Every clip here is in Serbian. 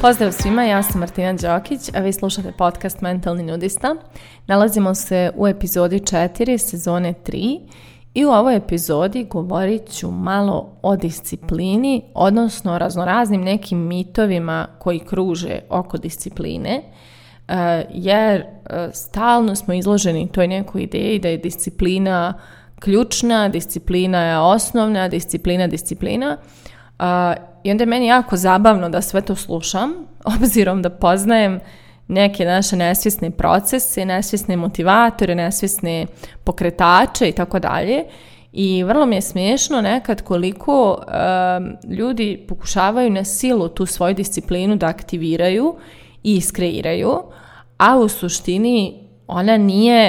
Pozdrav svima, ja sam Martina Đokić, a vi slušate podcast Mentalni nudista. Nalazimo se u epizodi 4 sezone 3 i u ovoj epizodi govorit ću malo o disciplini, odnosno raznoraznim nekim mitovima koji kruže oko discipline, e, jer e, stalno smo izloženi toj nekoj ideji da je disciplina ključna, disciplina je osnovna, disciplina, disciplina. Uh, I onda je meni jako zabavno da sve to slušam, obzirom da poznajem neke naše nesvjesne procese, nesvjesne motivatore, nesvjesne pokretače i tako dalje. I vrlo mi je smiješno nekad koliko ljudi pokušavaju na silu tu svoju disciplinu da aktiviraju i iskreiraju, a u suštini ona nije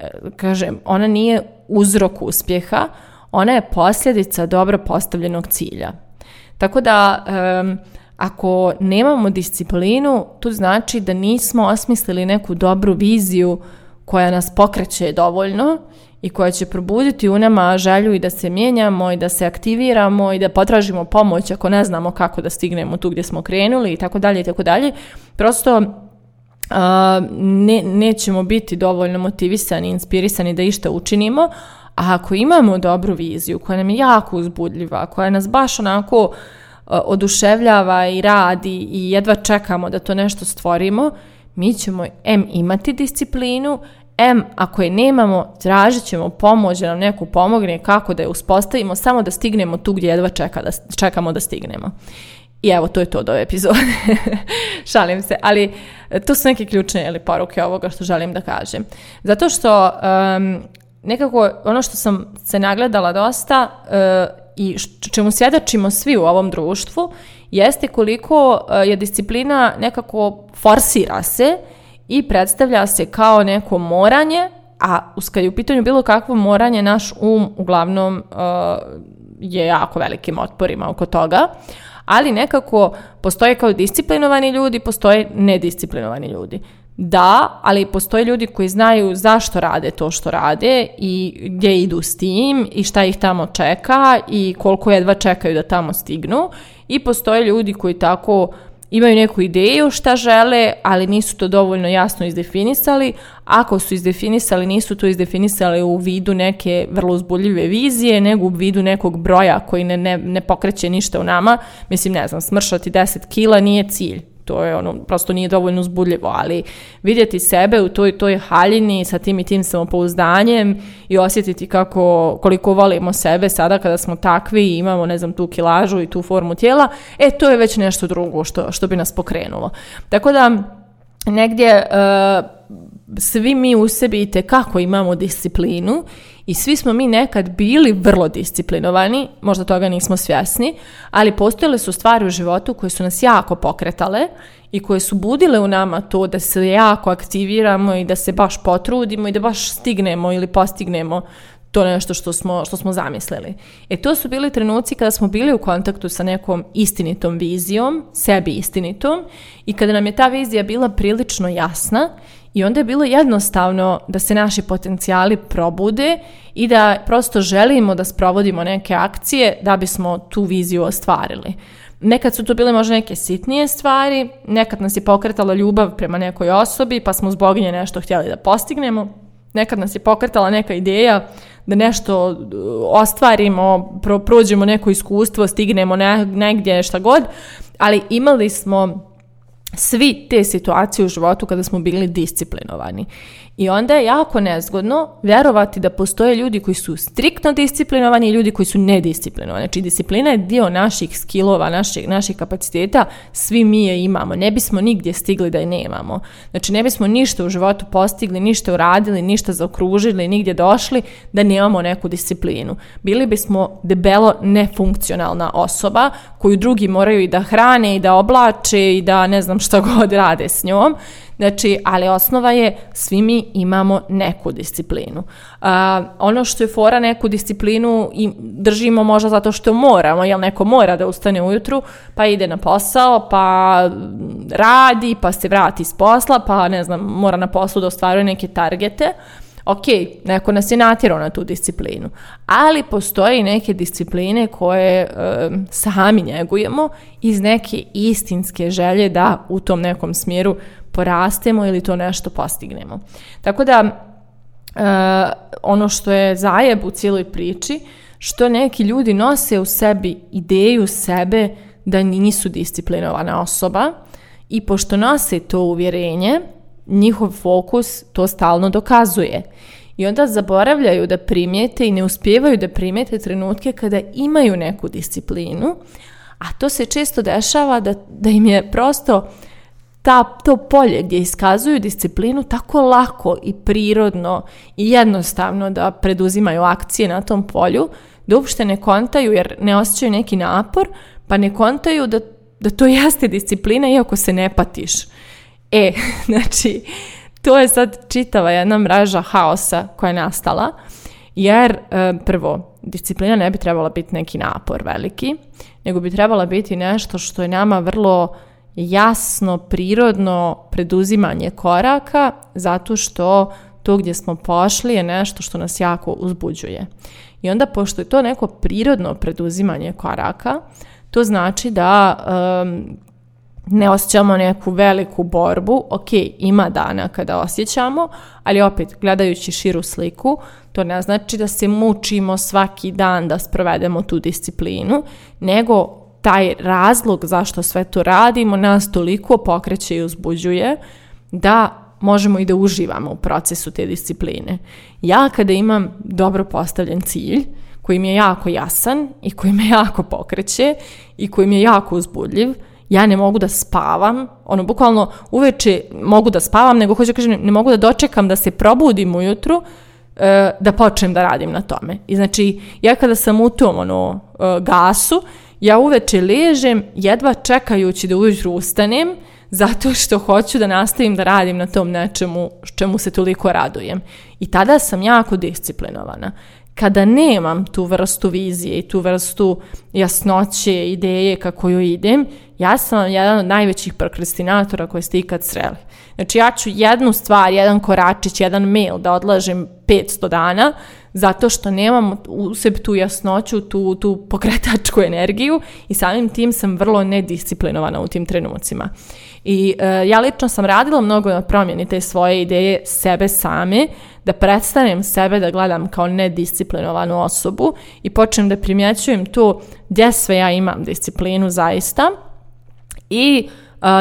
e, kažem, ona nije uzrok uspjeha, ona je posljedica dobro postavljenog cilja. Tako da ako nemamo disciplinu, to znači da nismo osmislili neku dobru viziju koja nas pokreće dovoljno i koja će probuditi u nama želju i da se mijenjamo i da se aktiviramo i da potražimo pomoć ako ne znamo kako da stignemo tu gdje smo krenuli i tako dalje i tako dalje. Prosto ne, nećemo biti dovoljno motivisani, inspirisani da išta učinimo, a ako imamo dobru viziju koja nam je jako uzbudljiva, koja nas baš onako oduševljava i radi i jedva čekamo da to nešto stvorimo, mi ćemo M imati disciplinu, M ako je nemamo, tražit ćemo pomoć da nam neko pomogne kako da je uspostavimo, samo da stignemo tu gdje jedva da, čekamo da stignemo. I evo, to je to od ove epizode. Šalim se, ali e, to su neke ključne poruke ovoga što želim da kažem. Zato što nekako ono što sam se nagledala dosta e, i čemu svjedočimo svi u ovom društvu jeste koliko e, je disciplina nekako forsira se i predstavlja se kao neko moranje, a kad je u pitanju bilo kakvo moranje, naš um uglavnom je jako velikim otporima oko toga ali nekako postoje kao disciplinovani ljudi, postoje nedisciplinovani ljudi. Da, ali postoje ljudi koji znaju zašto rade to što rade i gdje idu s tim i šta ih tamo čeka i koliko jedva čekaju da tamo stignu i postoje ljudi koji tako imaju neku ideju šta žele, ali nisu to dovoljno jasno izdefinisali. Ako su izdefinisali, nisu to izdefinisali u vidu neke vrlo uzbudljive vizije, nego u vidu nekog broja koji ne, ne, ne pokreće ništa u nama. Mislim, ne znam, smršati 10 kila nije cilj to je ono, prosto nije dovoljno uzbudljivo, ali vidjeti sebe u toj, toj haljini sa tim i tim samopouzdanjem i osjetiti kako, koliko volimo sebe sada kada smo takvi i imamo, ne znam, tu kilažu i tu formu tijela, e, to je već nešto drugo što, što bi nas pokrenulo. Tako da, negdje... Eh, svi mi u sebi kako imamo disciplinu i svi smo mi nekad bili vrlo disciplinovani, možda toga nismo svjesni, ali postojale su stvari u životu koje su nas jako pokretale i koje su budile u nama to da se jako aktiviramo i da se baš potrudimo i da baš stignemo ili postignemo to nešto što smo, što smo zamislili. E to su bili trenuci kada smo bili u kontaktu sa nekom istinitom vizijom, sebi istinitom i kada nam je ta vizija bila prilično jasna i onda je bilo jednostavno da se naši potencijali probude i da prosto želimo da sprovodimo neke akcije da bismo tu viziju ostvarili. Nekad su to bile možda neke sitnije stvari, nekad nas je pokretala ljubav prema nekoj osobi pa smo zbog nje nešto htjeli da postignemo, nekad nas je pokretala neka ideja da nešto uh, ostvarimo, prođemo neko iskustvo, stignemo negdje, šta god, ali imali smo svi te situacije u životu kada smo bili disciplinovani. I onda je jako nezgodno vjerovati da postoje ljudi koji su striktno disciplinovani i ljudi koji su nedisciplinovani. Znači disciplina je dio naših skillova, naših, naših kapaciteta, svi mi je imamo. Ne bismo nigdje stigli da je nemamo. Znači ne bismo ništa u životu postigli, ništa uradili, ništa zaokružili, nigdje došli da nemamo neku disciplinu. Bili bismo debelo nefunkcionalna osoba koju drugi moraju i da hrane i da oblače i da ne znam šta god rade s njom. Znači, ali osnova je svi mi imamo neku disciplinu. ono što je fora neku disciplinu i držimo možda zato što moramo, jel neko mora da ustane ujutru, pa ide na posao, pa radi, pa se vrati iz posla, pa ne znam, mora na poslu da ostvaruje neke targete. Ok, neko nas je natjerao na tu disciplinu, ali postoje i neke discipline koje sami njegujemo iz neke istinske želje da u tom nekom smjeru porastemo ili to nešto postignemo. Tako da e, ono što je zajeb u cijeloj priči, što neki ljudi nose u sebi ideju sebe da nisu disciplinovana osoba i pošto nose to uvjerenje, njihov fokus to stalno dokazuje. I onda zaboravljaju da primijete i ne uspijevaju da primijete trenutke kada imaju neku disciplinu, a to se često dešava da, da im je prosto ta, to polje gdje iskazuju disciplinu tako lako i prirodno i jednostavno da preduzimaju akcije na tom polju, da uopšte ne kontaju jer ne osjećaju neki napor, pa ne kontaju da, da to jeste disciplina iako se ne patiš. E, znači, to je sad čitava jedna mraža haosa koja je nastala, jer e, prvo, disciplina ne bi trebala biti neki napor veliki, nego bi trebala biti nešto što je nama vrlo jasno, prirodno preduzimanje koraka, zato što to gdje smo pošli je nešto što nas jako uzbuđuje. I onda pošto je to neko prirodno preduzimanje koraka, to znači da ne osjećamo neku veliku borbu, ok, ima dana kada osjećamo, ali opet, gledajući širu sliku, to ne znači da se mučimo svaki dan da sprovedemo tu disciplinu, nego taj razlog zašto sve to radimo nas toliko pokreće i uzbuđuje da možemo i da uživamo u procesu te discipline. Ja kada imam dobro postavljen cilj, koji mi je jako jasan i koji me jako pokreće i koji mi je jako uzbudljiv, ja ne mogu da spavam, ono, bukvalno uveče mogu da spavam, nego hoću kažem, ne mogu da dočekam da se probudim ujutru, e, da počnem da radim na tome. I znači, ja kada sam u tom ono, e, gasu, ja uveče ležem, jedva čekajući da ujutru ustanem, zato što hoću da nastavim da radim na tom nečemu čemu se toliko radujem. I tada sam jako disciplinovana kada nemam tu vrstu vizije i tu vrstu jasnoće, ideje kako ju idem, ja sam jedan od najvećih prokrastinatora koje ste ikad sreli. Znači ja ću jednu stvar, jedan koračić, jedan mail da odlažem 500 dana zato što nemam u sebi tu jasnoću, tu, tu pokretačku energiju i samim tim sam vrlo nedisciplinovana u tim trenucima. I e, ja lično sam radila mnogo na promjeni te svoje ideje sebe same, da predstavim sebe da gledam kao nedisciplinovanu osobu i počnem da primjećujem tu gdje sve ja imam disciplinu zaista i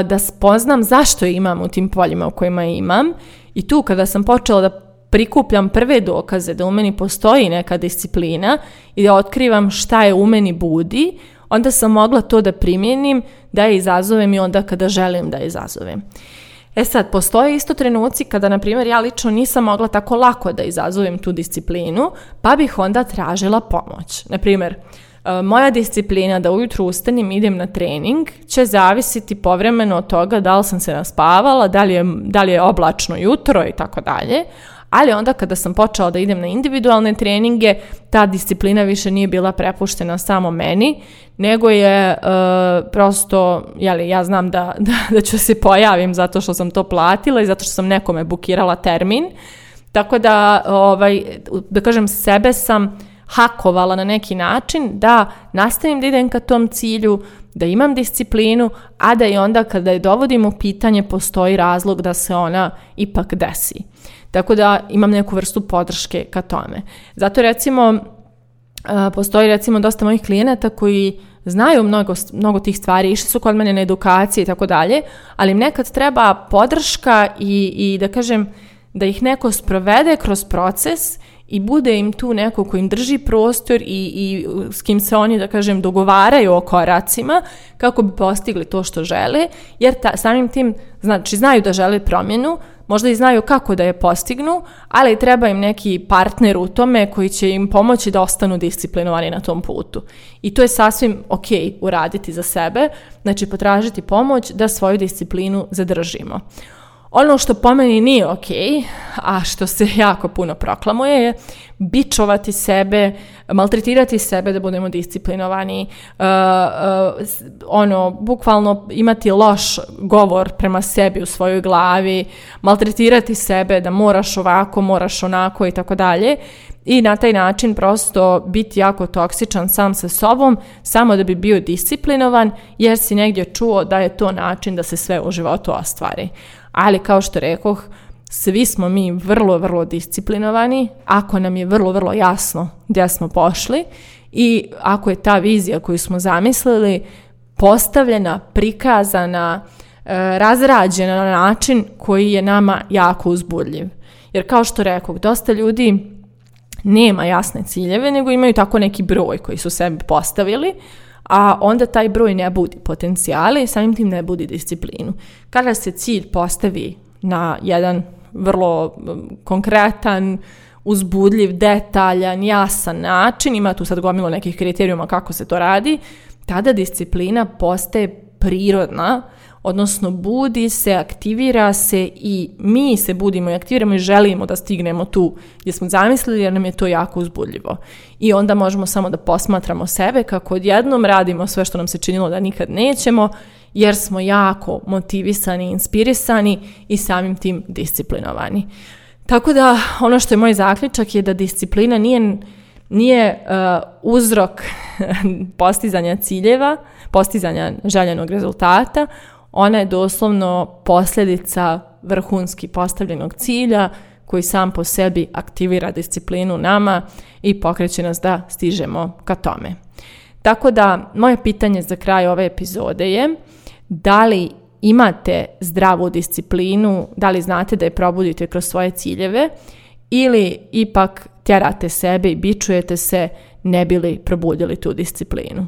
da spoznam zašto imam u tim poljima u kojima imam i tu kada sam počela da prikupljam prve dokaze da u meni postoji neka disciplina i da otkrivam šta je u meni budi, onda sam mogla to da primjenim, da je izazovem i onda kada želim da je izazovem. E sad, postoje isto trenuci kada, na primjer, ja lično nisam mogla tako lako da izazovem tu disciplinu, pa bih onda tražila pomoć. Na primjer, e, moja disciplina da ujutru ustanim, idem na trening će zavisiti povremeno od toga da li sam se naspavala, da li je, da li je oblačno jutro i tako dalje, ali onda kada sam počela da idem na individualne treninge, ta disciplina više nije bila prepuštena samo meni, nego je e, prosto, jeli, ja znam da, da, da ću se pojavim zato što sam to platila i zato što sam nekome bukirala termin, tako da, ovaj, da kažem, sebe sam hakovala na neki način da nastavim da idem ka tom cilju, da imam disciplinu, a da i onda kada je dovodim u pitanje postoji razlog da se ona ipak desi. Tako da imam neku vrstu podrške ka tome. Zato recimo postoji recimo dosta mojih klijenata koji znaju mnogo, mnogo tih stvari, išli su kod mene na edukacije i tako dalje, ali im nekad treba podrška i, i da kažem da ih neko sprovede kroz proces i bude im tu neko koji im drži prostor i, i s kim se oni, da kažem, dogovaraju o koracima kako bi postigli to što žele, jer ta, samim tim, znači, znaju da žele promjenu, možda i znaju kako da je postignu, ali treba im neki partner u tome koji će im pomoći da ostanu disciplinovani na tom putu. I to je sasvim ok uraditi za sebe, znači potražiti pomoć da svoju disciplinu zadržimo. Ono što po meni nije ok, a što se jako puno proklamuje je bičovati sebe, maltretirati sebe da budemo disciplinovani, uh, ono, bukvalno imati loš govor prema sebi u svojoj glavi, maltretirati sebe da moraš ovako, moraš onako i tako dalje i na taj način prosto biti jako toksičan sam sa sobom, samo da bi bio disciplinovan, jer si negdje čuo da je to način da se sve u životu ostvari. Ali kao što rekoh, svi smo mi vrlo, vrlo disciplinovani, ako nam je vrlo, vrlo jasno gdje smo pošli i ako je ta vizija koju smo zamislili postavljena, prikazana, e, razrađena na način koji je nama jako uzbudljiv. Jer kao što rekoh, dosta ljudi nema jasne ciljeve, nego imaju tako neki broj koji su sebi postavili, a onda taj broj ne budi potencijale i samim tim ne budi disciplinu. Kada se cilj postavi na jedan vrlo konkretan, uzbudljiv, detaljan, jasan način, ima tu sad gomilo nekih kriterijuma kako se to radi, tada disciplina postaje prirodna odnosno budi se, aktivira se i mi se budimo i aktiviramo i želimo da stignemo tu gdje smo zamislili jer nam je to jako uzbudljivo. I onda možemo samo da posmatramo sebe kako odjednom radimo sve što nam se činilo da nikad nećemo jer smo jako motivisani, inspirisani i samim tim disciplinovani. Tako da ono što je moj zaključak je da disciplina nije nije uh, uzrok postizanja ciljeva, postizanja željenog rezultata, ona je doslovno posljedica vrhunski postavljenog cilja koji sam po sebi aktivira disciplinu nama i pokreće nas da stižemo ka tome. Tako da moje pitanje za kraj ove epizode je da li imate zdravu disciplinu, da li znate da je probudite kroz svoje ciljeve ili ipak tjerate sebe i bičujete se ne bili probudili tu disciplinu.